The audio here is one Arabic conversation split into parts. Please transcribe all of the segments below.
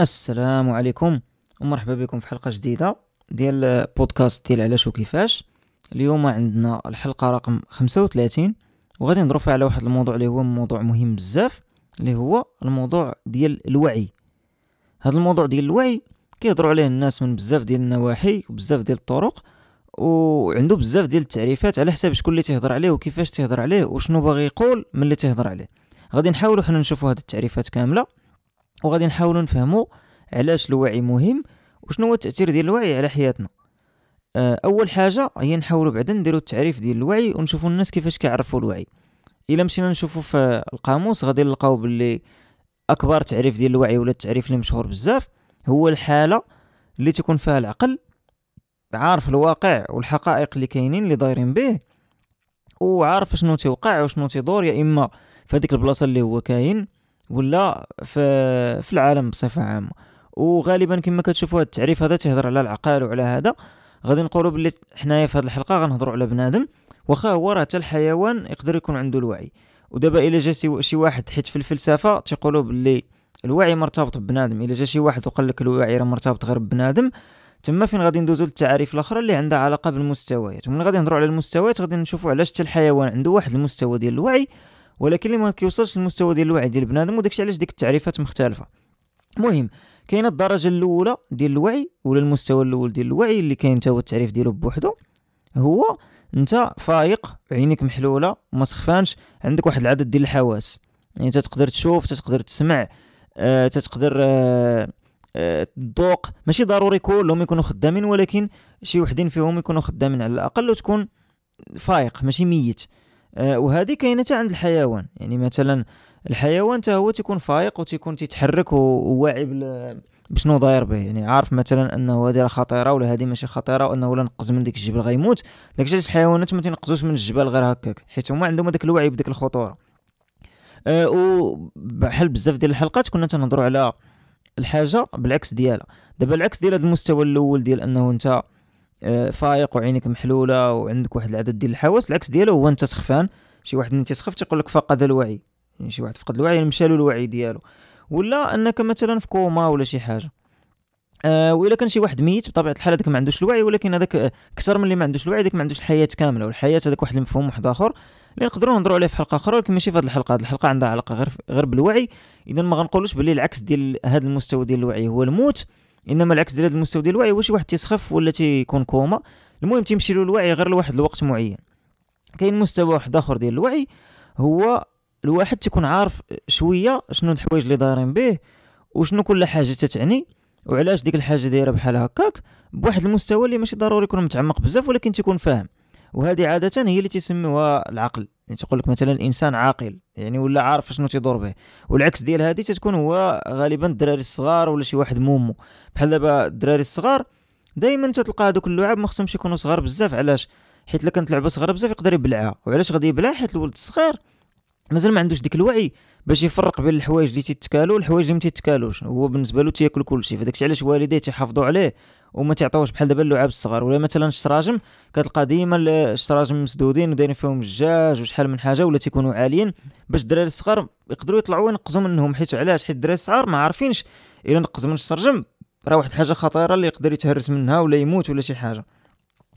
السلام عليكم ومرحبا بكم في حلقة جديدة ديال بودكاست ديال علاش وكيفاش. اليوم عندنا الحلقة رقم 35 وغادي نهضروا فيها على واحد الموضوع اللي هو موضوع مهم بزاف اللي هو الموضوع ديال الوعي. هذا الموضوع ديال الوعي كيهضروا عليه الناس من بزاف ديال النواحي وبزاف ديال الطرق وعنده بزاف ديال التعريفات على حساب شكون اللي تيهضر عليه وكيفاش تيهضر عليه وشنو باغي يقول من اللي تيهضر عليه. غادي نحاولوا حنا نشوفوا هذه التعريفات كاملة. وغادي نحاولوا نفهموا علاش الوعي مهم وشنو هو التأثير ديال الوعي على حياتنا. آه، أول حاجة هي نحاولوا بعدا نديروا التعريف ديال الوعي ونشوفوا الناس كيفاش كيعرفوا الوعي. إلا مشينا نشوفوا في القاموس غادي نلقاو باللي أكبر تعريف ديال الوعي ولا التعريف اللي مشهور بزاف هو الحالة اللي تكون فيها العقل عارف الواقع والحقائق اللي كاينين اللي دايرين به وعارف شنو تيوقع وشنو تيدور يا إما في هذيك البلاصة اللي هو كاين ولا في في العالم بصفة عامة. وغالبا كما كتشوفوا هذا التعريف هذا تيهضر على العقل وعلى هذا. غادي نقولوا باللي حنايا في هذه الحلقة غنهضروا على بنادم. واخا هو راه حتى الحيوان يقدر يكون عنده الوعي. ودابا إلا جا شي واحد حيت في الفلسفة تيقولوا باللي الوعي مرتبط ببنادم. إلا جا شي واحد وقال لك الوعي راه مرتبط غير ببنادم تما فين غادي ندوزو للتعاريف الاخرى اللي عندها علاقة بالمستويات. ومن غادي نهضروا على المستويات غادي نشوفوا علاش حتى الحيوان عنده واحد المستوى ديال الوعي ولكن اللي ما كيوصلش للمستوى ديال الوعي ديال بنادم وداكشي علاش ديك التعريفات مختلفة. المهم كاينة الدرجة الأولى ديال الوعي ولا المستوى الأول ديال الوعي اللي كاين حتى هو التعريف ديالو بوحدو؟ هو أنت فايق عينيك محلولة وما سخفانش عندك واحد العدد ديال الحواس. يعني تقدر تشوف تقدر تسمع آه تقدر آه آه الذوق ماشي ضروري كلهم يكونوا خدامين ولكن شي وحدين فيهم يكونوا خدامين على الأقل وتكون فايق ماشي ميت. آه وهذه كاينة عند الحيوان. يعني مثلا الحيوان حتى هو تيكون فايق وتيكون تيتحرك وواعي بشنو داير به. يعني عارف مثلا أنه هذه راه خطيرة ولا هذه ماشي خطيرة وأنه ولا نقز من ديك الجبل غيموت. داكشي علاش الحيوانات ما تنقزوش من الجبال غير هكاك حيت هما عندهم هذاك الوعي بديك الخطورة. أه وبحال بزاف ديال الحلقات كنا تنهضروا على الحاجة بالعكس ديالها. دابا العكس ديال هذا المستوى الأول ديال أنه أنت فايق وعينيك محلولة وعندك واحد العدد ديال الحواس. العكس ديالو هو انت سخفان. شي واحد من تيسخف تيقول لك فقد الوعي. يعني شي واحد فقد الوعي يعني مشى له الوعي ديالو. ولا أنك مثلا في كوما ولا شي حاجة. آه وإلا كان شي واحد ميت بطبيعة الحال هذاك ما عندوش الوعي ولكن هذاك أكثر من اللي ما عندوش الوعي هذاك ما عندوش الحياة كاملة. والحياة هذاك واحد المفهوم واحد آخر. اللي نقدروا نهضروا عليه في حلقة أخرى ولكن ماشي في هذه الحلقة. هذه الحلقة عندها علاقة غير غير بالوعي. اذا ما غنقولوش باللي العكس ديال هذا المستوى ديال الوعي هو الموت. انما العكس ديال هذا المستوى ديال الوعي هو شي واحد تيسخف ولا تيكون كوما؟ المهم تيمشي له الوعي غير لواحد الوقت معين. كاين مستوى واحد آخر ديال الوعي هو الواحد تيكون عارف شوية شنو الحوايج اللي دايرين به وشنو كل حاجة تتعني وعلاش ديك الحاجة دايرة بحال هكاك بواحد المستوى اللي ماشي ضروري يكون متعمق بزاف ولكن تيكون فاهم. وهذه عادة هي اللي تيسموها العقل. يعني تقول لك مثلا الانسان عاقل يعني ولا عارف شنو تيدور به. والعكس ديال هذه تتكون هو غالبا الدراري الصغار ولا شي واحد مومو. بحال دابا الدراري الصغار دائما تتلقى هذوك اللعاب ما خصهمش يكونوا صغار بزاف. علاش؟ حيت إلا كانت لعبة صغيرة بزاف يقدر يبلعها. وعلاش غادي يبلعها حيت الولد الصغير مازال ما عندوش ديك الوعي باش يفرق بين الحوايج اللي تيتكالوا والحوايج اللي ما تيتكالوش. هو بالنسبة له تياكل كلشي فداكشي علاش والديه تيحافظوا عليه؟ وما تعطيوش بحال دابا اللعاب الصغار. ولا مثلا الشراجم كتلقى ديما الشراجم مسدودين ودايرين فيهم الجاج وشحال من حاجة ولا تيكونوا عاليين. باش الدراري الصغار يقدروا يطلعوا وينقزوا منهم. حيت علاش؟ حيت الدراري الصغار ما عارفينش إلا نقز من الشرجم راه واحد الحاجة خطيرة اللي يقدر يتهرس منها ولا يموت ولا شي حاجة.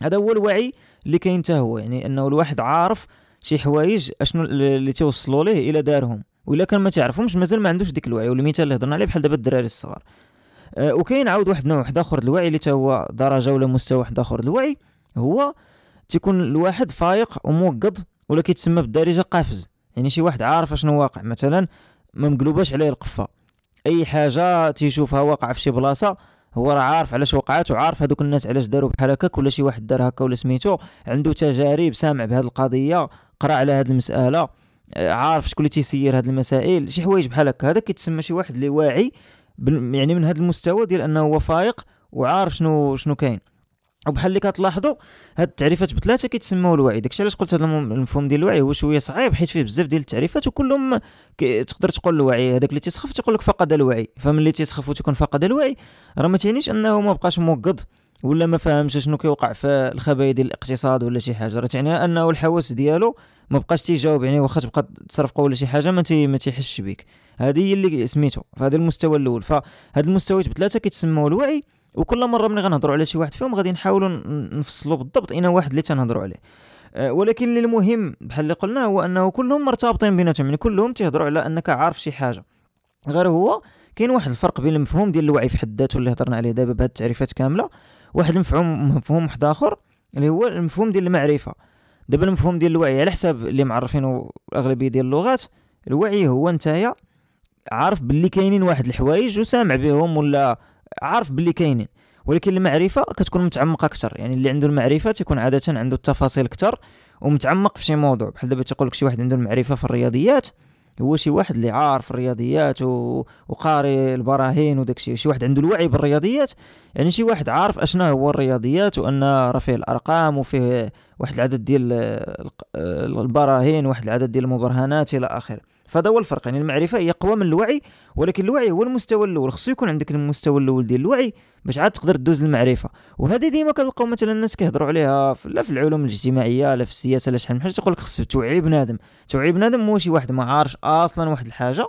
هذا هو الوعي اللي كاين هو. يعني أنه الواحد عارف شي حوايج أشنو اللي توصلوا ليه إلى دارهم. ولا كان ما تعرفهمش مازال ما عندوش ديك الوعي. والمثال اللي هضرنا عليه بحال دابا الدراري الصغار. وكاين عاود واحد النوع واحد آخر الوعي اللي هو درجة ولا مستوى واحد آخر الوعي هو تيكون الواحد فايق وموقظ ولا كيتسمى بالدارجة قافز. يعني شي واحد عارف أشنو واقع مثلا ما مقلوباش عليه القفة. أي حاجة تيشوفها واقعه في شي بلاصة هو راه عارف علاش وقعات وعارف هذوك الناس علاش داروا بحال هكاك ولا شي واحد دار هكا ولا سميتو. عنده تجارب سامع بهذه القضية قرأ على هذه المسألة آه، عارف شكون اللي تيسير هذه المسائل شي حوايج بحال هكا. هذا كيتسمى شي واحد اللي واعي يعني من هذا المستوى ديال انه هو فايق وعارف شنو شنو كاين. وبحال اللي كتلاحظوا هاد التعريفات بثلاثة كيتسموا الوعي. داكشي علاش قلت هذا المفهوم ديال الوعي هو شوية صعيب حيت فيه بزاف ديال التعريفات وكلهم تقدر تقول الوعي. هذاك اللي تيسخف تيقول لك فقد الوعي. فملي تيسخف وتيكون فقد الوعي راه ما تعنيش انه ما بقاش موقظ ولا ما فاهمش شنو كيوقع في الخبايا ديال الاقتصاد ولا شي حاجة. راه تعني انه الحواس ديالو ما بقاش تيجاوب يعني واخا تبقى تصرفقه ولا شي حاجة ما تي ما تيحسش بك هذه هي اللي سميتو فهذا المستوى الأول. فهاد المستويات بثلاثه كيتسموا الوعي وكل مرة ملي غنهضروا على شي واحد فيهم غادي نحاولوا نفصلوا بالضبط اين واحد اللي تنهضروا عليه. أه ولكن اللي المهم بحال اللي قلنا هو أنه كلهم مرتبطين بيناتهم يعني كلهم تيهضروا على أنك عارف شي حاجة. غير هو كاين واحد الفرق بين المفهوم ديال الوعي في حد ذاته اللي هضرنا عليه دابا بهاد التعريفات كاملة واحد المفهوم مفهوم واحد آخر اللي هو المفهوم ديال المعرفة. دابا المفهوم ديال الوعي على حساب اللي معرفينه الاغلبيه ديال اللغات الوعي هو نتايا عارف باللي كاينين واحد الحوايج وسامع بهم ولا عارف باللي كاينين. ولكن المعرفة كتكون متعمقة أكثر يعني اللي عنده المعرفة تيكون عادة عنده التفاصيل أكثر ومتعمق في شي موضوع. بحال دابا تيقول لك شي واحد عنده المعرفة في الرياضيات هو شي واحد اللي عارف الرياضيات و... وقاري البراهين وداك الشيء شي واحد عنده الوعي بالرياضيات. يعني شي واحد عارف اشنا هو الرياضيات وأن راه فيه الأرقام وفيه واحد العدد ديال البراهين واحد العدد ديال المبرهنات إلى آخره. فهذا هو الفرق. يعني المعرفة هي اقوى من الوعي ولكن الوعي هو المستوى الأول. خصو يكون عندك المستوى الأول ديال الوعي باش عاد تقدر دوز للمعرفه وهذه ديما كنلقاو مثلا الناس كيهضروا عليها لا في العلوم الاجتماعية لا في السياسة لا شحال من حاجة. تقول لك خصك توعي بنادم. توعي بنادم هو شي واحد ما عارفش أصلا واحد الحاجة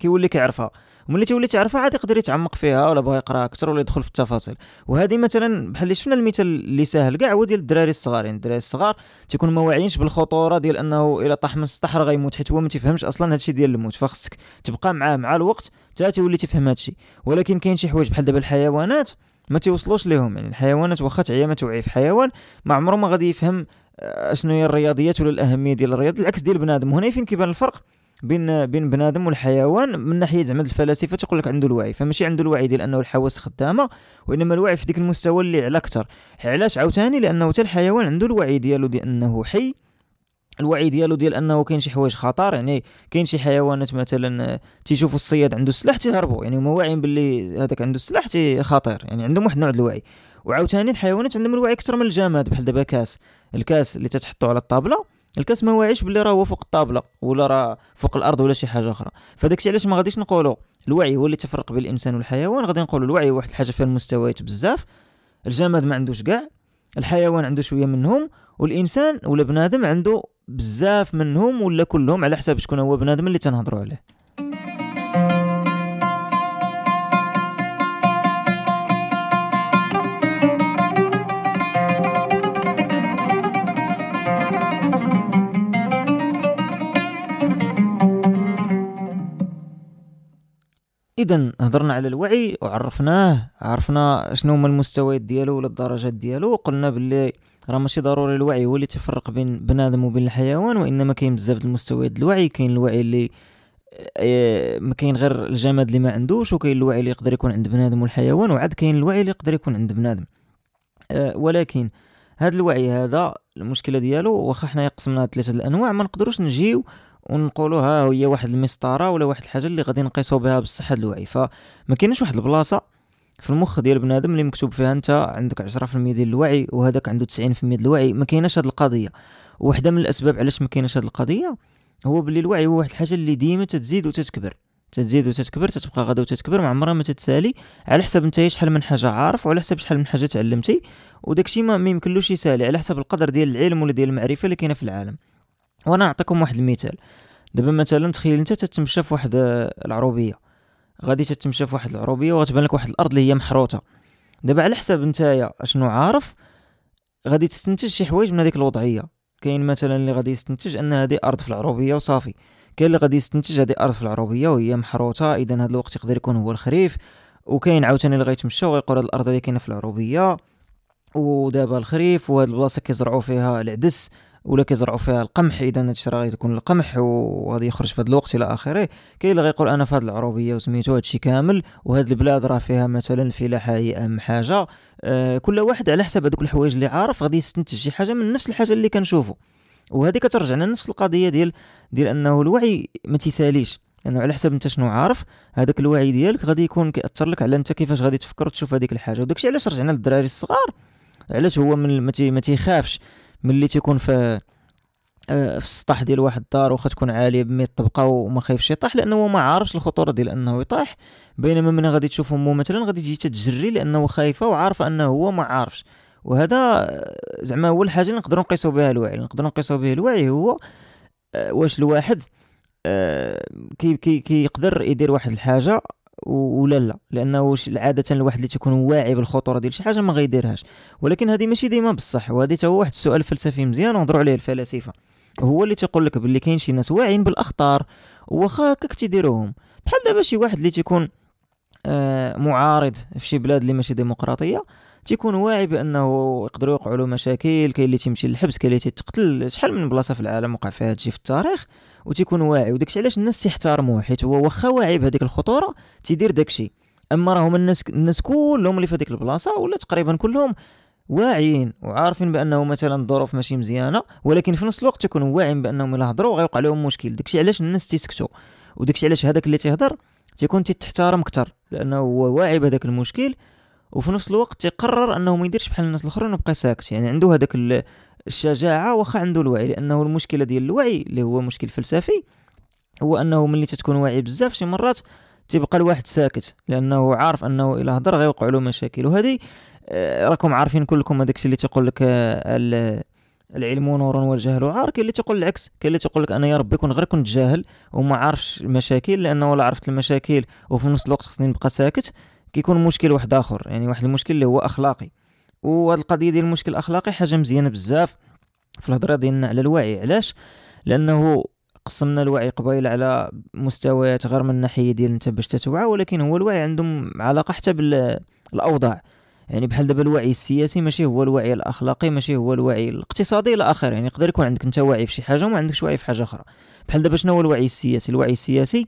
كيولي كيعرفها. وملي تولي تعرفها عاد يقدر يتعمق فيها ولا بغى يقرا أكثر ولا يدخل في التفاصيل. وهذه مثلا بحال اللي شفنا المثال اللي ساهل كاع هو ديال الدراري الصغار يعني الدراري الصغار تيكون ما واعيينش بالخطورة ديال أنه الا طاح من السطح راه غيموت حيت هو ما تيفهمش أصلا هادشي ديال الموت. فخصك تبقى معاه مع الوقت حتى تولي تفهم هادشي. ولكن كاين شي حوايج بحال دابا الحيوانات ما تيوصلوش ليهم. يعني الحيوانات واخا تعيا ما توعي في حيوان ما عمره ما غادي يفهم أشنو هي الرياضيات ولا الأهمية ديال الرياضه العكس ديال بنادم وهنا فين كيبان الفرق. بين بين بنادم والحيوان من ناحية زعما الفلاسفة تقول لك عنده الوعي فماشي عنده الوعي ديال أنه الحواس خدامة وإنما الوعي في ديك المستوى اللي على أكثر. علاش؟ عاوتاني لأنه حتى الحيوان عنده الوعي ديالو ديال أنه حي الوعي ديالو ديال أنه كاين شي حوايج خطر يعني كاين شي حيوانات مثلا تيشوفوا الصياد عنده السلاح تيهربوا يعني هما واعيين باللي هذاك عنده السلاح تي خطير يعني عندهم واحد النوع الوعي. وعاوتاني الحيوانات عندهم الوعي أكثر من الجماد بحال دابا كاس. الكاس اللي تتحطوا على الطابلة الكاس ما واعيش باللي راه هو فوق الطابلة ولا راه فوق الأرض ولا شي حاجة أخرى. فداكشي علاش ما غاديش نقولوا الوعي هو اللي تفرق بين الإنسان والحيوان غادي نقولوا الوعي واحد الحاجة فيها المستويات بزاف. الجماد ما عندوش كاع الحيوان عنده شوية منهم والإنسان ولا بنادم عنده بزاف منهم ولا كلهم على حساب شكون هو بنادم اللي تنهضروا عليه. اذا هضرنا على الوعي وعرفناه عرفنا شنو هما المستويات ديالو ولا الدرجات ديالو وقلنا باللي راه ماشي ضروري الوعي هو اللي تفرق بين بنادم وبين الحيوان وإنما كاين بزاف المستويات الوعي كاين الوعي اللي آه، ما كاين غير الجماد اللي ما عندوش وكاين الوعي اللي يقدر يكون عند بنادم والحيوان وعاد كاين الوعي اللي يقدر يكون عند بنادم. أه ولكن هذا الوعي هذا المشكلة ديالو واخا حنا قسمنا ثلاثة الأنواع ما نقدروش نجيو ونقولوا ها هي واحد المسطرة ولا واحد الحاجة اللي غادي نقيسوا بها بصح هذا الوعي فما كاينش واحد البلاصة في المخ ديال بنادم اللي مكتوب فيها انت عندك 10% ديال الوعي وهذاك عنده 90% ديال الوعي. ما كايناش هذه القضية. وحدة من الأسباب علاش ما كايناش هذه القضية هو باللي الوعي هو واحد الحاجة اللي ديما تتزيد وتتكبر. تتزيد وتتكبر تتبقى غدا وتتكبر ما عمرها ما تتسالي. على حسب انت شحال من حاجة عارف وعلى حسب شحال من حاجة تعلمتي. وداكشي ما يمكنلوش يسالي على حسب القدر ديال العلم ولا ديال المعرفة اللي كاينة في العالم. وأنا نعطيكم واحد المثال. دابا مثلا تخيل انت تتمشى في واحد العروبية. غادي تتمشى في واحد العروبية وغتبان لك واحد الأرض اللي هي محروته دابا على حسب نتايا أشنو عارف غادي تستنتج شي حوايج من هذيك الوضعية. كاين مثلا اللي غادي يستنتج أن هذه أرض في العروبية وصافي. كاين اللي غادي يستنتج هذه أرض في العروبية وهي محروته اذا هذا الوقت يقدر يكون هو الخريف. وكاين عاوتاني اللي غيتمشى ويقول هذه الأرض هذه كاينة في العروبية. ودابا الخريف وهاد البلاصة كيزرعوا فيها العدس. ولا كيزرعوا فيها القمح إذا هادشي راه غيكون القمح وغادي يخرج في هذا الوقت إلى آخره. كاين اللي غيقول أنا في هذه العروبية وسميتو هادشي كامل وهاد البلاد راه فيها مثلا الفلاحه هي أهم حاجة. آه كل واحد على حسب هذوك الحوايج اللي عارف غادي يستنتج شي حاجة من نفس الحاجة اللي كنشوفو. وهذه كترجعنا لنفس القضية ديال ديال أنه الوعي ما تيساليش. لأنه على حسب أنت شنو عارف هذاك الوعي ديالك غادي يكون كيأثر لك على أنت كيفاش غادي تفكر وتشوف هذيك الحاجة. وداكشي علاش رجعنا للدراري الصغار؟ علاش هو من ما تيخافش؟ ملي تيكون في آه، في السطح ديال واحد الدار واخا تكون عالية ب 100 طبقة وما خايفش يطيح لأنه ما عارفش الخطورة ديال أنه يطيح. بينما من غادي تشوف امه مثلا غادي تجي تتجري لأنه خايفة وعارفة أنه هو ما عارفش. وهذا زعما هو الحاجة اللي نقدروا نقيسوا بها الوعي. نقدروا نقيسوا به الوعي هو واش الواحد كي كي كيقدر يدير واحد الحاجة ولا لا لأنه عادة الواحد اللي تيكون واعي بالخطورة ديال شي حاجة ما غيديرهاش. ولكن هذه ماشي ديما بصح وهذه هو واحد السؤال فلسفي مزيان ونهضروا عليه الفلاسفة. هو اللي تيقول لك باللي كاين شي ناس واعيين بالأخطار واخا هكاك تيديروهم. بحال دابا شي واحد اللي تيكون آه معارض في شي بلاد اللي ماشي ديمقراطية تيكون واعي بأنه يقدروا يوقعوا له مشاكل كاين اللي تيمشي للحبس كاين اللي تيتقتل شحال من بلاصة في العالم وقع فيها هادشي في التاريخ. وتيكون واعي وداكشي علاش الناس تيحترموه حيت هو واخا واعي بهذيك الخطورة تيدير داكشي. أما راهم الناس الناس كلهم اللي في هذيك البلاصة ولا تقريبا كلهم واعيين وعارفين بأنه مثلا الظروف ماشي مزيانة ولكن في نفس الوقت تيكونوا واعيين بأنهم الا هضروا غيوقع لهم مشكل. داكشي علاش الناس تيسكتوا؟ وداكشي علاش هذاك اللي تيهضر تيكون تيتحترم أكثر لأنه هو واعي بهذاك المشكل وفي نفس الوقت تيقرر أنه ما يديرش بحال الناس الأخرين ويبقى ساكت. يعني عنده هذاك الشجاعة واخا عنده الوعي لأنه المشكلة ديال الوعي اللي هو مشكل فلسفي هو أنه ملي تتكون واعي بزاف شي مرات تيبقى الواحد ساكت لأنه عارف أنه الا هضر غيوقع له مشاكل. وهذه آه، راكم عارفين كلكم هذاك الشيء اللي تيقول لك آه، العلم نور والجهل عار كاين اللي تيقول العكس كاين اللي تيقول لك أنا يا ربي كون غير كنت جاهل وما عارفش المشاكل لأنه ولا عرفت المشاكل وفي نفس الوقت خصني نبقى ساكت كيكون مشكل واحد آخر. يعني واحد المشكل اللي هو أخلاقي. وهاد القضية ديال المشكل الأخلاقي حاجة مزيانة بزاف في الهضرة ديالنا على الوعي. علاش؟ لأنه قسمنا الوعي قبيل على مستويات غير من الناحية ديال أنت باش تتوعى ولكن هو الوعي عندهم علاقة حتى بالأوضاع. يعني بحال دابا الوعي السياسي ماشي هو الوعي الأخلاقي ماشي هو الوعي الاقتصادي إلى آخره. يعني يقدر يكون عندك أنت واعي في شي حاجة وما عندكش وعي في حاجة أخرى. بحال دابا شنو هو الوعي السياسي؟ الوعي السياسي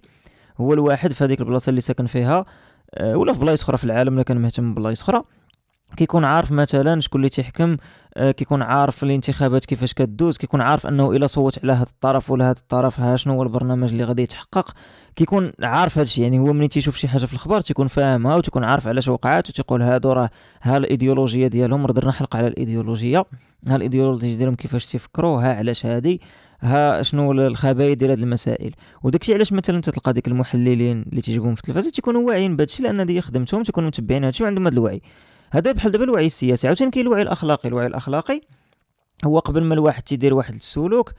هو الواحد في هذيك البلاصة اللي ساكن فيها آه، ولا في بلايص أخرى في العالم الا كان مهتم ببلايص أخرى. كيكون عارف مثلا شكون اللي تيحكم آه، كيكون عارف الانتخابات كيفاش كدوز كيكون عارف أنه إلا صوت على هذا الطرف ولا هذا الطرف ها شنو هو البرنامج اللي غادي يتحقق. كيكون عارف هذا الشيء يعني هو ملي تيشوف شي حاجة في الأخبار تيكون فاهمها وتيكون عارف علاش وقعات وتيقول هادو راه ها الإيديولوجية ديالهم درنا حلقة على الإيديولوجية. ها الإيديولوجية ديالهم كيفاش تيفكروا ها علاش هادي ها شنو الخبايا ديال هذه المسائل. وداكشي علاش مثلا تلقى ديك المحللين اللي تيجيبهم في التلفازه تيكونوا واعيين بهذا الشيء لأن هذه خدمتهم تيكونوا متبعين هذا الشيء وعندهم هذا الوعي. هذا بحال دابا الوعي السياسي. عاوتاني كاين الوعي الأخلاقي. الوعي الأخلاقي هو قبل ما الواحد تيدير واحد السلوك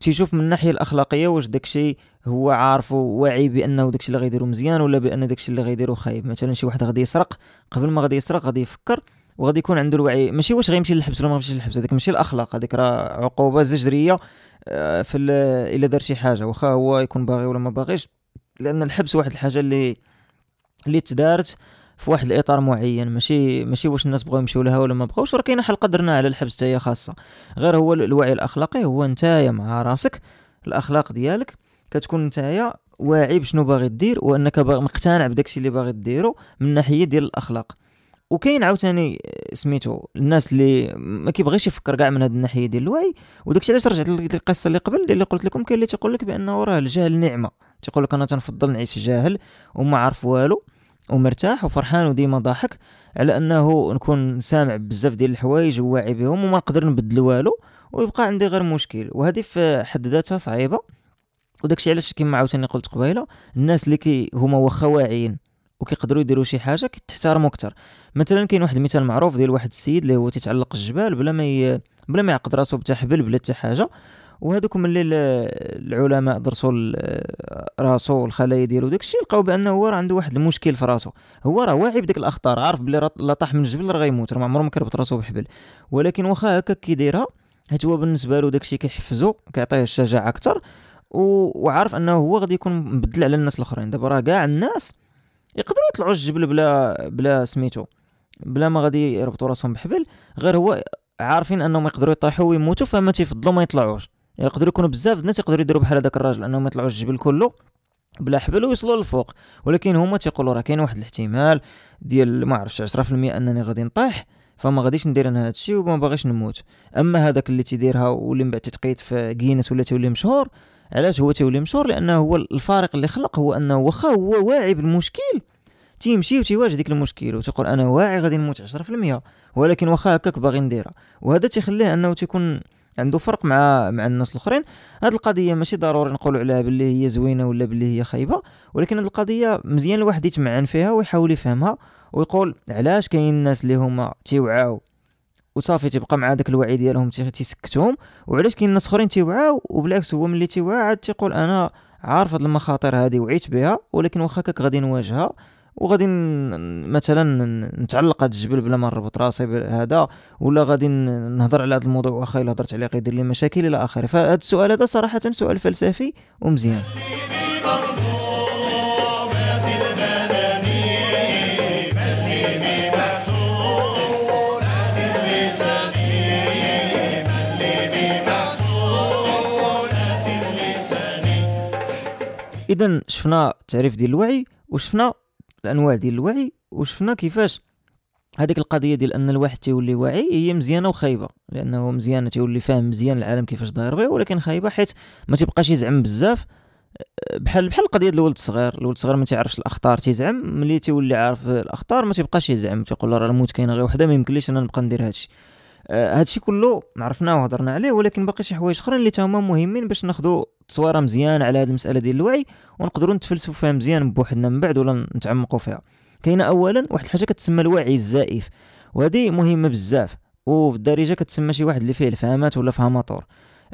تيشوف من الناحية الأخلاقية واش داكشي هو عارف واعي بأنه داكشي اللي غيديرو مزيان ولا بأن داكشي اللي غيديرو خايب. مثلا شي واحد غادي يسرق قبل ما غادي يسرق غادي يفكر وغادي يكون عنده الوعي. ماشي واش غيمشي للحبس ولا ما غيمشيش للحبس هذاك ماشي الأخلاق. هذيك راه عقوبة زجرية آه، في إلا دار شي حاجة. واخا هو يكون باغي ولا ما باغيش. لأن الحبس واحد الحاجة اللي اللي تدارت في واحد الإطار معين ماشي ماشي واش الناس بغاو يمشيو لها ولا ما بغاوش راه كاينة حلقه درناها على الحبس حتى خاصة. غير هو الوعي الأخلاقي هو نتايا مع راسك الأخلاق ديالك كتكون نتايا واعي بشنو باغي دير وأنك مقتنع بداكشي اللي باغي ديرو من الناحيه ديال الأخلاق. وكاين عاوتاني سميتو الناس اللي ما كيبغيش يفكر كاع من هذه الناحية ديال الوعي وداكشي علاش رجعت للقصه اللي قبل ديال اللي قلت لكم كاين اللي تيقول لك بأنه راه الجهل نعمة. تيقول لك أنا تنفضل نعيش جاهل وما عارف والو. ومرتاح وفرحان وديما ضاحك على أنه نكون سامع بزاف ديال الحوايج وواعي بهم وما نقدر نبدل والو ويبقى عندي غير مشكل. وهذه في حد ذاتها صعيبة. وداكشي علاش كما عاوتاني قلت قبيلة الناس اللي كي هما واخا واعيين وكيقدروا يديروا شي حاجة كتحترموا أكثر مثلا كاين واحد المثال معروف ديال واحد السيد اللي هو تيتعلق الجبال بلا ما ي... بلا ما يعقد راسو بتا حبل بلا حتى حاجة. وهذوك ملي العلماء درسوا راسو والخلايا ديالو داكشي لقاو بأنه هو راه عنده واحد المشكل في راسو. هو راه واعي بديك الأخطار عارف بلي لا طاح من الجبل راه غيموت راه ما عمره ما كربط راسو بحبل. ولكن واخا هكا كيديرها حيت هو بالنسبة له داكشي كيحفزو كيعطيه الشجاعة أكثر وعارف أنه هو غادي يكون مبدل على الناس الأخرين. دابا راه كاع الناس يقدروا يطلعوا الجبل بلا بلا سميتو بلا ما غادي يربطوا راسهم بحبل غير هو عارفين أنهم يقدروا يطيحوا ويموتوا فما تيفضلوا ما يطلعوش. يقدروا يكونوا بزاف الناس يقدروا يديروا بحال هذاك الراجل انهم يطلعوا الجبل كله بلا حبل ويوصلوا للفوق. ولكن هما تيقولوا راه كاين واحد الاحتمال ديال ما عرفتش 10% أنني غادي نطيح فما غاديش ندير أنا هذا الشيء وما باغيش نموت. أما هذاك اللي تيديرها واللي من بعد تتقيد في جينيس ولا تولي مشهور علاش هو تولي مشهور؟ لأنه هو الفارق اللي خلق هو أنه واخا هو واعي بالمشكل تيمشي وتيواجه ديك المشكل وتقول أنا واعي غادي نموت 10% ولكن واخا هكاك باغي نديرها. وهذا تيخليه أنه تيكون عنده فرق مع مع الناس الاخرين. هذه القضية ماشي ضروري نقولوا عليها باللي هي زوينة ولا باللي هي خايبة ولكن هذه القضية مزيان الواحد يتمعن فيها ويحاول يفهمها ويقول علاش كاين الناس اللي هما تيوعاو وصافي تيبقى مع داك الوعي ديالهم تيسكتهم وعلاش كاين ناس اخرين تيوعاو وبالعكس هو ملي تيوعى عاد تيقول أنا عارف هاد المخاطر هادي وعيت بها ولكن واخا هكاك غادي نواجهها. وغادي مثلا نتعلق هاد الجبل بلا ما نربط راسي بهذا ولا غادي نهضر على هذا الموضوع واخا الا هضرت عليه غيدير لي مشاكل إلى آخره. فهاد السؤال هذا صراحة سؤال فلسفي ومزيان. اذا شفنا التعريف ديال الوعي وشفنا الأنواع ديال الوعي وشفنا كيفاش هذيك القضية ديال أن الواحد تيولي واعي هي مزيانة وخايبة لأنه مزيانة تيولي فاهم مزيان العالم كيفاش داير به ولكن خايبة حيت ما تيبقاش يزعم بزاف. بحال بحال القضية ديال الولد الصغير الولد الصغير ما تيعرفش الأخطار تيزعم ملي تيولي عارف الأخطار ما تيبقاش يزعم تيقول راه الموت كاينة غير وحدة ما يمكنليش أنا نبقى ندير هادشي. آه هادشي كله عرفناه وهضرنا عليه ولكن باقي شي حوايج أخرين اللي هما مهمين باش ناخذوا تصويره مزيان على هذه المسألة ديال الوعي ونقدروا نتفلسفوا فيها مزيان بوحدنا من بعد ولا نتعمقوا فيها. كاينة اولا واحد الحاجة كتسمى الوعي الزائف وهذه مهمة بزاف وبالدارجة كتسمى شي واحد اللي فيه الفهمات ولا فهماتور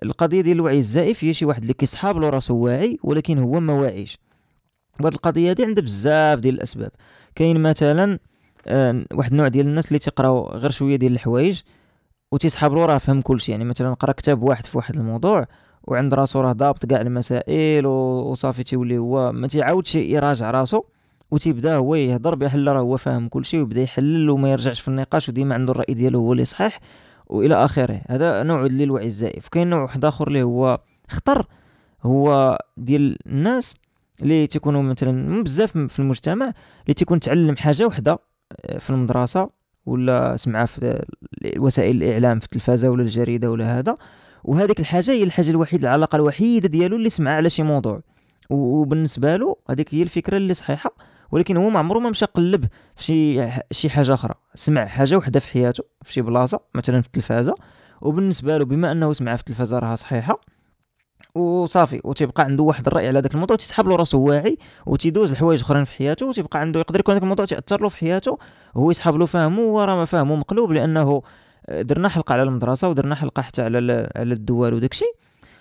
القضية ديال الوعي الزائف هي شي واحد اللي كيصحاب له راسو واعي ولكن هو ما واعيش. وهاد القضية دي عندها بزاف ديال الأسباب. كاين مثلا آه واحد النوع ديال الناس اللي تيقراو غير شوية ديال الحوايج وتيسحاب له راه فهم كلشي. يعني مثلا قرأ كتاب واحد في واحد الموضوع وعند راسو راه ضابط كاع المسائل وصافي تيولي هو ما تيعاودش يراجع راسو وتيبدا هو يهضر بحال راه هو فاهم كلشي ويبدا يحلل وما يرجعش في النقاش وديما عنده الرأي ديالو هو اللي صحيح والى آخره. هذا نوع ديال الوعي الزائف. كاين نوع واحد آخر اللي هو خطر هو ديال الناس اللي تيكونوا مثلا بزاف في المجتمع اللي تيكون تعلم حاجة وحدة آه، في المدرسة ولا سمعها في وسائل الإعلام في التلفازة ولا الجريدة ولا هذا. وهذيك الحاجة هي الحاجة الوحيدة العلاقة الوحيدة ديالو اللي سمعها على شي موضوع. وبالنسبة له هذيك هي الفكرة اللي صحيحة ولكن هو ما عمره ما مشى قلب في شي شي حاجة أخرى. سمع حاجة وحدة في حياته في شي بلاصة مثلا في التلفازة. وبالنسبة له بما أنه سمعها في التلفازة راها صحيحة وصافي وتيبقى عنده واحد الرأي على ذاك الموضوع تيسحب له راسو واعي وتيدوز الحوايج أخرين في حياته وتيبقى عنده يقدر يكون ذاك الموضوع تأثر له في حياته وهو يسحب له فهمه وراه ما فهمه مقلوب لأنه درنا حلقة على المدرسة ودرنا حلقة حتى على على الدول وداكشي.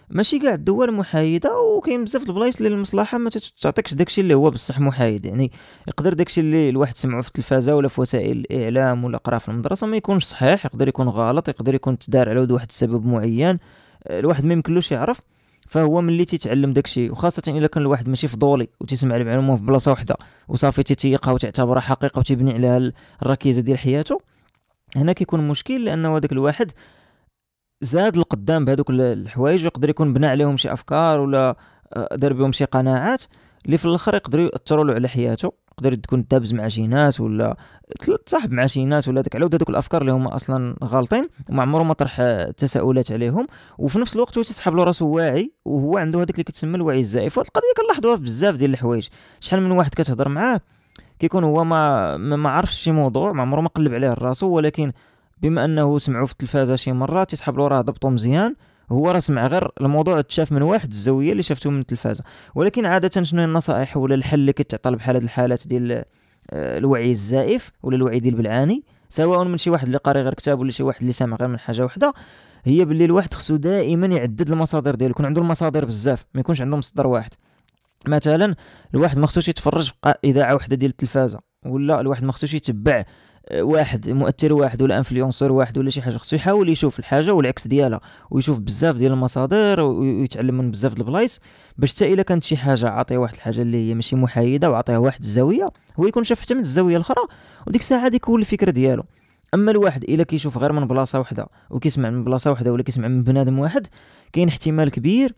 ماشي كاع الدول محايدة وكاين بزاف البلايص اللي المصلحة ما تعطيكش داكشي اللي هو بصح محايد. يعني يقدر داكشي اللي الواحد سمعه في التلفازة ولا في وسائل الإعلام ولا قرا في المدرسة ما يكونش صحيح يقدر يكون غلط يقدر يكون تدار على واحد السبب معين الواحد ما يمكنلوش يعرف. فهو ملي تيتعلم داكشي وخاصة إلا كان الواحد ماشي فضولي وتسمع المعلومه في بلاصة واحدة وصافي تيتيقها وتعتبرها حقيقة وتبني عليها الركيزة ديال حياته هنا كيكون مشكل لأنه هذاك الواحد زاد القدام بهذوك الحوايج ويقدر يكون بنى عليهم شي أفكار ولا آه، دار بهم شي قناعات اللي في الآخر يقدروا يأثروا له على حياته. يقدر تكون تابز مع شي ناس ولا تصاحب مع شي ناس ولا داك على هذوك الأفكار اللي هما أصلا غالطين وما عمره ما طرح تساؤلات عليهم. وفي نفس الوقت هو تسحب له راسو واعي وهو عنده هذاك اللي كتسمى الوعي الزائف. وهاد القضية كنلاحظوها في بزاف ديال الحوايج. شحال من واحد كتهضر معاه كيكون هو ما ما عرفش شي موضوع ما عمره ما قلب عليه راسو ولكن بما أنه سمعوا في التلفازة شي مره تيسحب له راه ضبطو مزيان هو راه سمع غير الموضوع تشاف من واحد الزاوية اللي شافته من التلفازة. ولكن عادة شنو هي النصائح ولا الحل اللي كتعطى بحال هذه الحالات ديال آه، الوعي الزائف ولا الوعي ديال بالعاني سواء من شي واحد اللي قاري غير كتاب ولا شي واحد اللي سامع غير من حاجة وحدة هي باللي الواحد خصو دائما يعدد المصادر ديالو يكون عنده المصادر بزاف ما يكونش عنده مصدر واحد. مثلا الواحد ما خصوش يتفرج في إذاعة وحدة ديال التلفازة ولا الواحد ما خصوش يتبع واحد مؤثر واحد ولا انفلونسور واحد ولا شي حاجة خصو يحاول يشوف الحاجة والعكس ديالها ويشوف بزاف ديال المصادر ويتعلم من بزاف البلايص باش حتى إلا كانت شي حاجة عاطيه واحد الحاجة اللي هي ماشي محايدة وعاطيها واحد الزاوية هو يكون شاف حتى من الزاوية الأخرى وديك الساعة ديك هو الفكرة ديالو. أما الواحد إلا كيشوف غير من بلاصة واحدة وكيسمع من بلاصة واحدة ولا كيسمع من بنادم واحد كاين احتمال كبير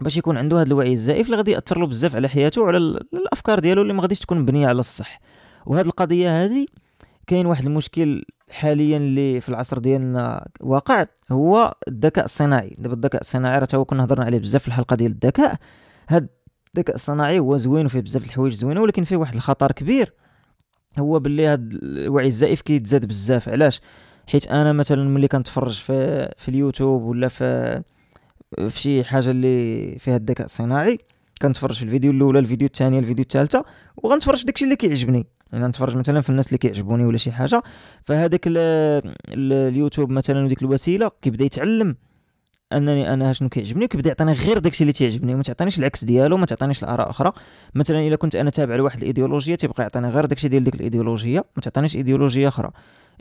باش يكون عنده هذا الوعي الزائف اللي غادي يأثر له بزاف على حياته وعلى الأفكار ديالو اللي ما غاديش تكون مبنية على الصح. وهذه القضية هذه كاين واحد المشكل حاليا اللي في العصر ديالنا واقع هو الذكاء الصناعي. دابا الذكاء الصناعي راه هو كنا هضرنا عليه بزاف في الحلقة ديال الذكاء. هاد الذكاء الصناعي هو زوين وفيه بزاف الحوايج زوينة ولكن فيه واحد الخطر كبير. هو باللي هاد الوعي الزائف كيتزاد بزاف. علاش؟ حيت أنا مثلا ملي كنتفرج في في اليوتيوب ولا في في شي حاجة اللي فيها الذكاء الصناعي. كنتفرج في الفيديو الأولى الفيديو الثانية الفيديو الثالثة وغنتفرج في داكشي اللي كيعجبني. يعني نتفرج مثلا في الناس اللي كيعجبوني ولا شي حاجة. فهذاك اليوتيوب مثلا وديك الوسيلة كيبدا يتعلم أنني أنا شنو كيعجبني وكيبدا يعطيني غير داكشي اللي تيعجبني وما تعطينيش العكس ديالو ما تعطينيش الآراء أخرى. مثلا إلا كنت أنا تابع لواحد الإيديولوجية تيبقى يعطيني غير داكشي ديال ديك الإيديولوجية ما تعطينيش إيديولوجية أخرى.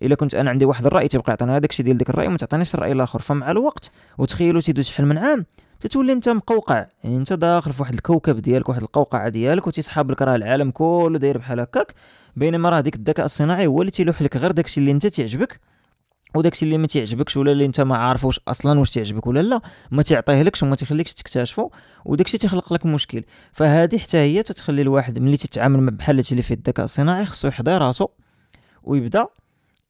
إلا كنت أنا عندي واحد الرأي تيبقى يعطيني هذاك الشيء ديال ديك الرأي وما تعطينيش الرأي الآخر. فمع الوقت وتخيلوا تيدوز شحال من عام تتولي أنت مقوقع يعني أنت داخل في واحد الكوكب ديالك واحد القوقعة ديالك وتيسحاب لك راه العالم كله داير بحال هكاك. بينما راه ديك الذكاء الصناعي هو اللي تيلوح لك غير داكشي اللي أنت تيعجبك وداكشي اللي ما تيعجبكش ولا اللي أنت ما عارفوش أصلا واش تيعجبك ولا لا ما تعطيه لكش وما تخليكش تكتشفه وداكشي تيخلق لك مشكل. فهذه حتى هي تتخلي الواحد ملي تتعامل بحال هادشي اللي فيه الذكاء الصناعي خصو يحضي راسو ويبدأ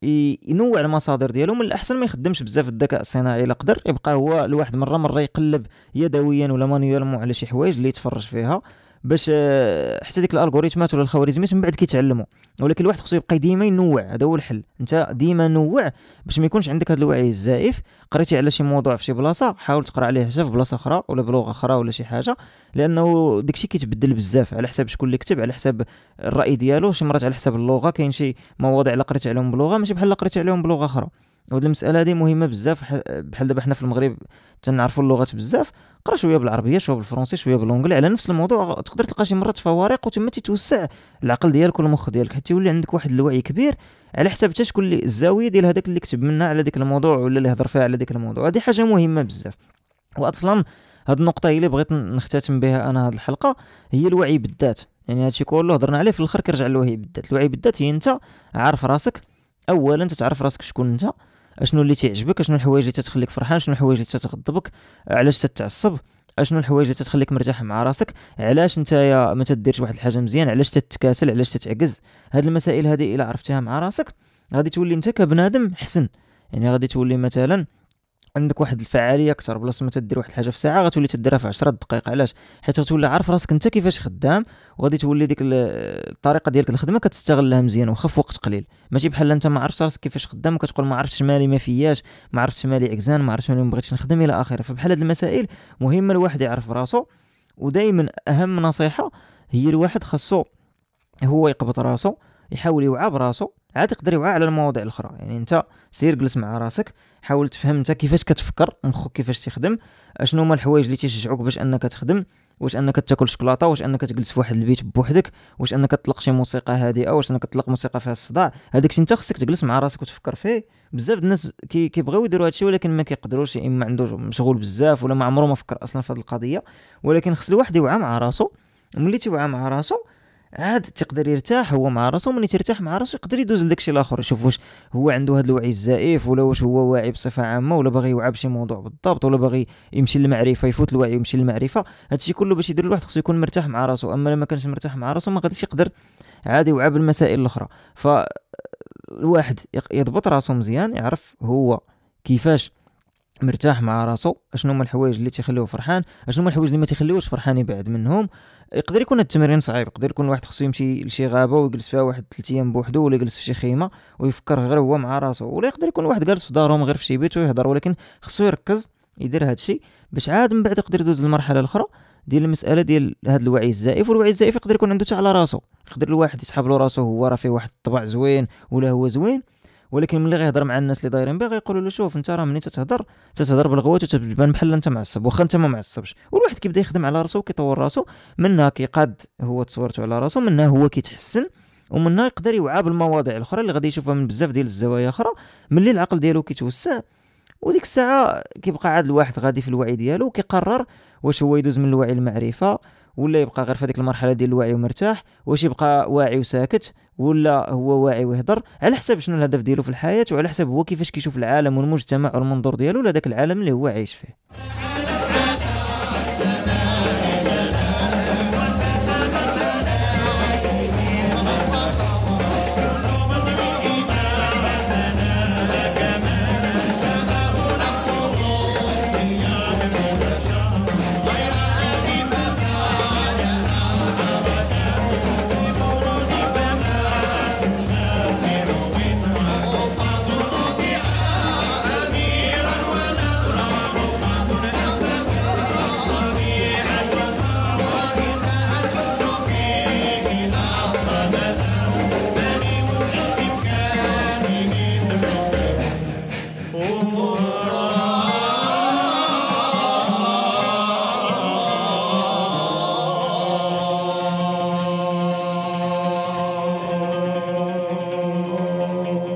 ينوع المصادر ديالو من الأحسن ما يخدمش بزاف الذكاء الصناعي. الا قدر يبقى هو الواحد مرة مرة يقلب يدويا ولا manuellement على شي حوايج اللي يتفرج فيها. باش آه، حتى ديك ال algorithmات ولا الخوارزميات من بعد كيتعلموا. ولكن الواحد خصو يبقى ديما ينوع هذا هو الحل. انت ديما نوع باش ما يكونش عندك هذا الوعي الزائف. قريتي على شي موضوع في شي بلاصة حاول تقرا عليه حتى في بلاصة أخرى ولا بلغة أخرى ولا شي حاجة. لأنه داكشي كيتبدل بزاف على حساب شكون اللي كتب على حساب الرأي ديالو. شي مرات على حساب اللغة كاين شي مواضيع اللي قريت عليهم بلغة ماشي بحال اللي قريت عليهم بلغة أخرى. وهاد المسألة هذه مهمة بزاف بحال دابا حنا في المغرب تنعرفوا اللغات بزاف قرا شوية بالعربية شوية بالفرنسي شوية بالونجلي على نفس الموضوع تقدر تلقى شي مرات فوارق وتما تتوسع العقل ديالك والمخ ديالك حتى يولي عندك واحد الوعي كبير على حساب حتى شكون الزاويه ديال هذاك اللي كتب منها على ديك الموضوع ولا اللي هضر فيها على ديك الموضوع. هذه حاجة مهمة بزاف. واصلا هاد النقطة هي اللي بغيت نختتم بها أنا هاد الحلقة هي الوعي بالذات. يعني هادشي كله هضرنا عليه في الآخر كيرجع للوعي بالذات. الوعي بالذات هي أنت عارف راسك. اولا تعرف راسك شكون أنت. أشنو اللي تيعجبك؟ أشنو الحوايج اللي تتخليك فرحان؟ شنو الحوايج اللي تتغضبك؟ علاش تتعصب؟ أشنو الحوايج اللي تتخليك مرتاح مع راسك؟ علاش نتايا ما تديرش واحد الحاجة مزيان؟ علاش تتكاسل؟ علاش تتعجز؟ هاد المسائل هذه إلا عرفتيها مع راسك غادي تولي انت كبنادم حسن. يعني غادي تولي مثلا عندك واحد الفعاليه أكثر بلاصة ما تدير واحد الحاجة في ساعة غتولي تديرها في 10 دقائق علاش؟ حيت غتولي عارف راسك انت كيفاش خدام وغادي تولي ديك الطريقة ديالك الخدمة كتستغلها مزيان وخا في وقت قليل. ماشي بحال انت ما عرفتش راسك كيفاش خدام وكتقول ما عرفتش مالي ما فياش ما عرفتش مالي عكزان ما عرفتش مالي ما بغيتش نخدم إلى آخره. فبحال هاد المسائل مهمه الواحد يعرف راسو ودائما أهم نصيحة هي الواحد خاصو هو يقبط راسو يحاول يوعى براسو عاد يقدر يوعى على المواضيع الأخرى. يعني انت سير جلس مع راسك حاول تفهم انت كيفاش كتفكر مخك كيفاش تخدم اشنو هما الحوايج اللي تيشجعوك باش انك تخدم واش انك تاكل شوكولاتة واش انك تجلس في واحد البيت بوحدك واش انك تطلق شي موسيقى هادئة واش انك تطلق موسيقى فيها الصداع. هذاك انت خصك تجلس مع راسك وتفكر فيه. بزاف الناس كي كيبغيو يديروا هادشي ولكن ما كيقدروش يا إما عنده مشغول بزاف ولا ما عمره ما فكر أصلا في هذه القضية ولكن خص الواحد يوعى مع راسو. ملي تيوعى مع راسو عاد تقدر يرتاح هو مع راسو ملي ترتاح مع راسو يقدر يدوز لداكشي الآخر. يشوف واش هو عنده هذا الوعي الزائف ولا واش هو واعي بصفة عامة ولا باغي يوعى بشي موضوع بالضبط ولا باغي يمشي للمعرفة يفوت الوعي ويمشي للمعرفة. هادشي كله باش يدير الواحد خصو يكون مرتاح مع راسو. أما لما كانش مرتاح مع راسو ما غاديش يقدر عادي يوعى بالمسائل الأخرى. فالواحد يضبط راسو مزيان يعرف هو كيفاش مرتاح مع راسو أشنو هما الحوايج اللي تيخليوه فرحان أشنو هما الحوايج اللي ما تيخليوش فرحان يبعد منهم. يقدر يكون التمرين صعيب يقدر يكون الواحد خصو يمشي لشي غابة ويجلس فيها واحد ثلاث أيام بوحدو ولا يجلس في شي خيمة ويفكر غير هو مع راسو ولا يقدر يكون واحد جالس في دارهم غير في شي بيت ويهضر ولكن خصو يركز يدير هذا الشيء باش عاد من بعد يقدر يدوز للمرحلة الأخرى ديال المسألة ديال هذا الوعي الزائف والوعي الزائف يقدر يكون عنده حتى على راسو يقدر الواحد يسحب له راسو هو راه فيه واحد الطبع زوين ولا هو زوين. ولكن ملي غيهضر مع الناس اللي دايرين به غيقولوا له شوف انت راه ملي تتهضر تتهضر بالغوات وتبان بحال انت معصب واخا انت ما معصبش. والواحد كيبدا يخدم على راسو وكيطور راسو منها كيقاد هو تصورته على راسو منها هو كيتحسن ومنها يقدر يوعى بالمواضيع الأخرى اللي غادي يشوفها من بزاف ديال الزوايا أخرى ملي العقل ديالو كيتوسع. وديك الساعة كيبقى عاد الواحد غادي في الوعي ديالو وكيقرر واش هو يدوز من الوعي للمعرفه ولا يبقى غير في هذيك المرحلة ديال الوعي ومرتاح واش يبقى واعي وساكت ولا هو واعي ويهضر على حساب شنو الهدف ديالو في الحياة وعلى حساب هو كيفاش كيشوف العالم والمجتمع والمنظور ديالو ولا داك العالم اللي هو عايش فيه.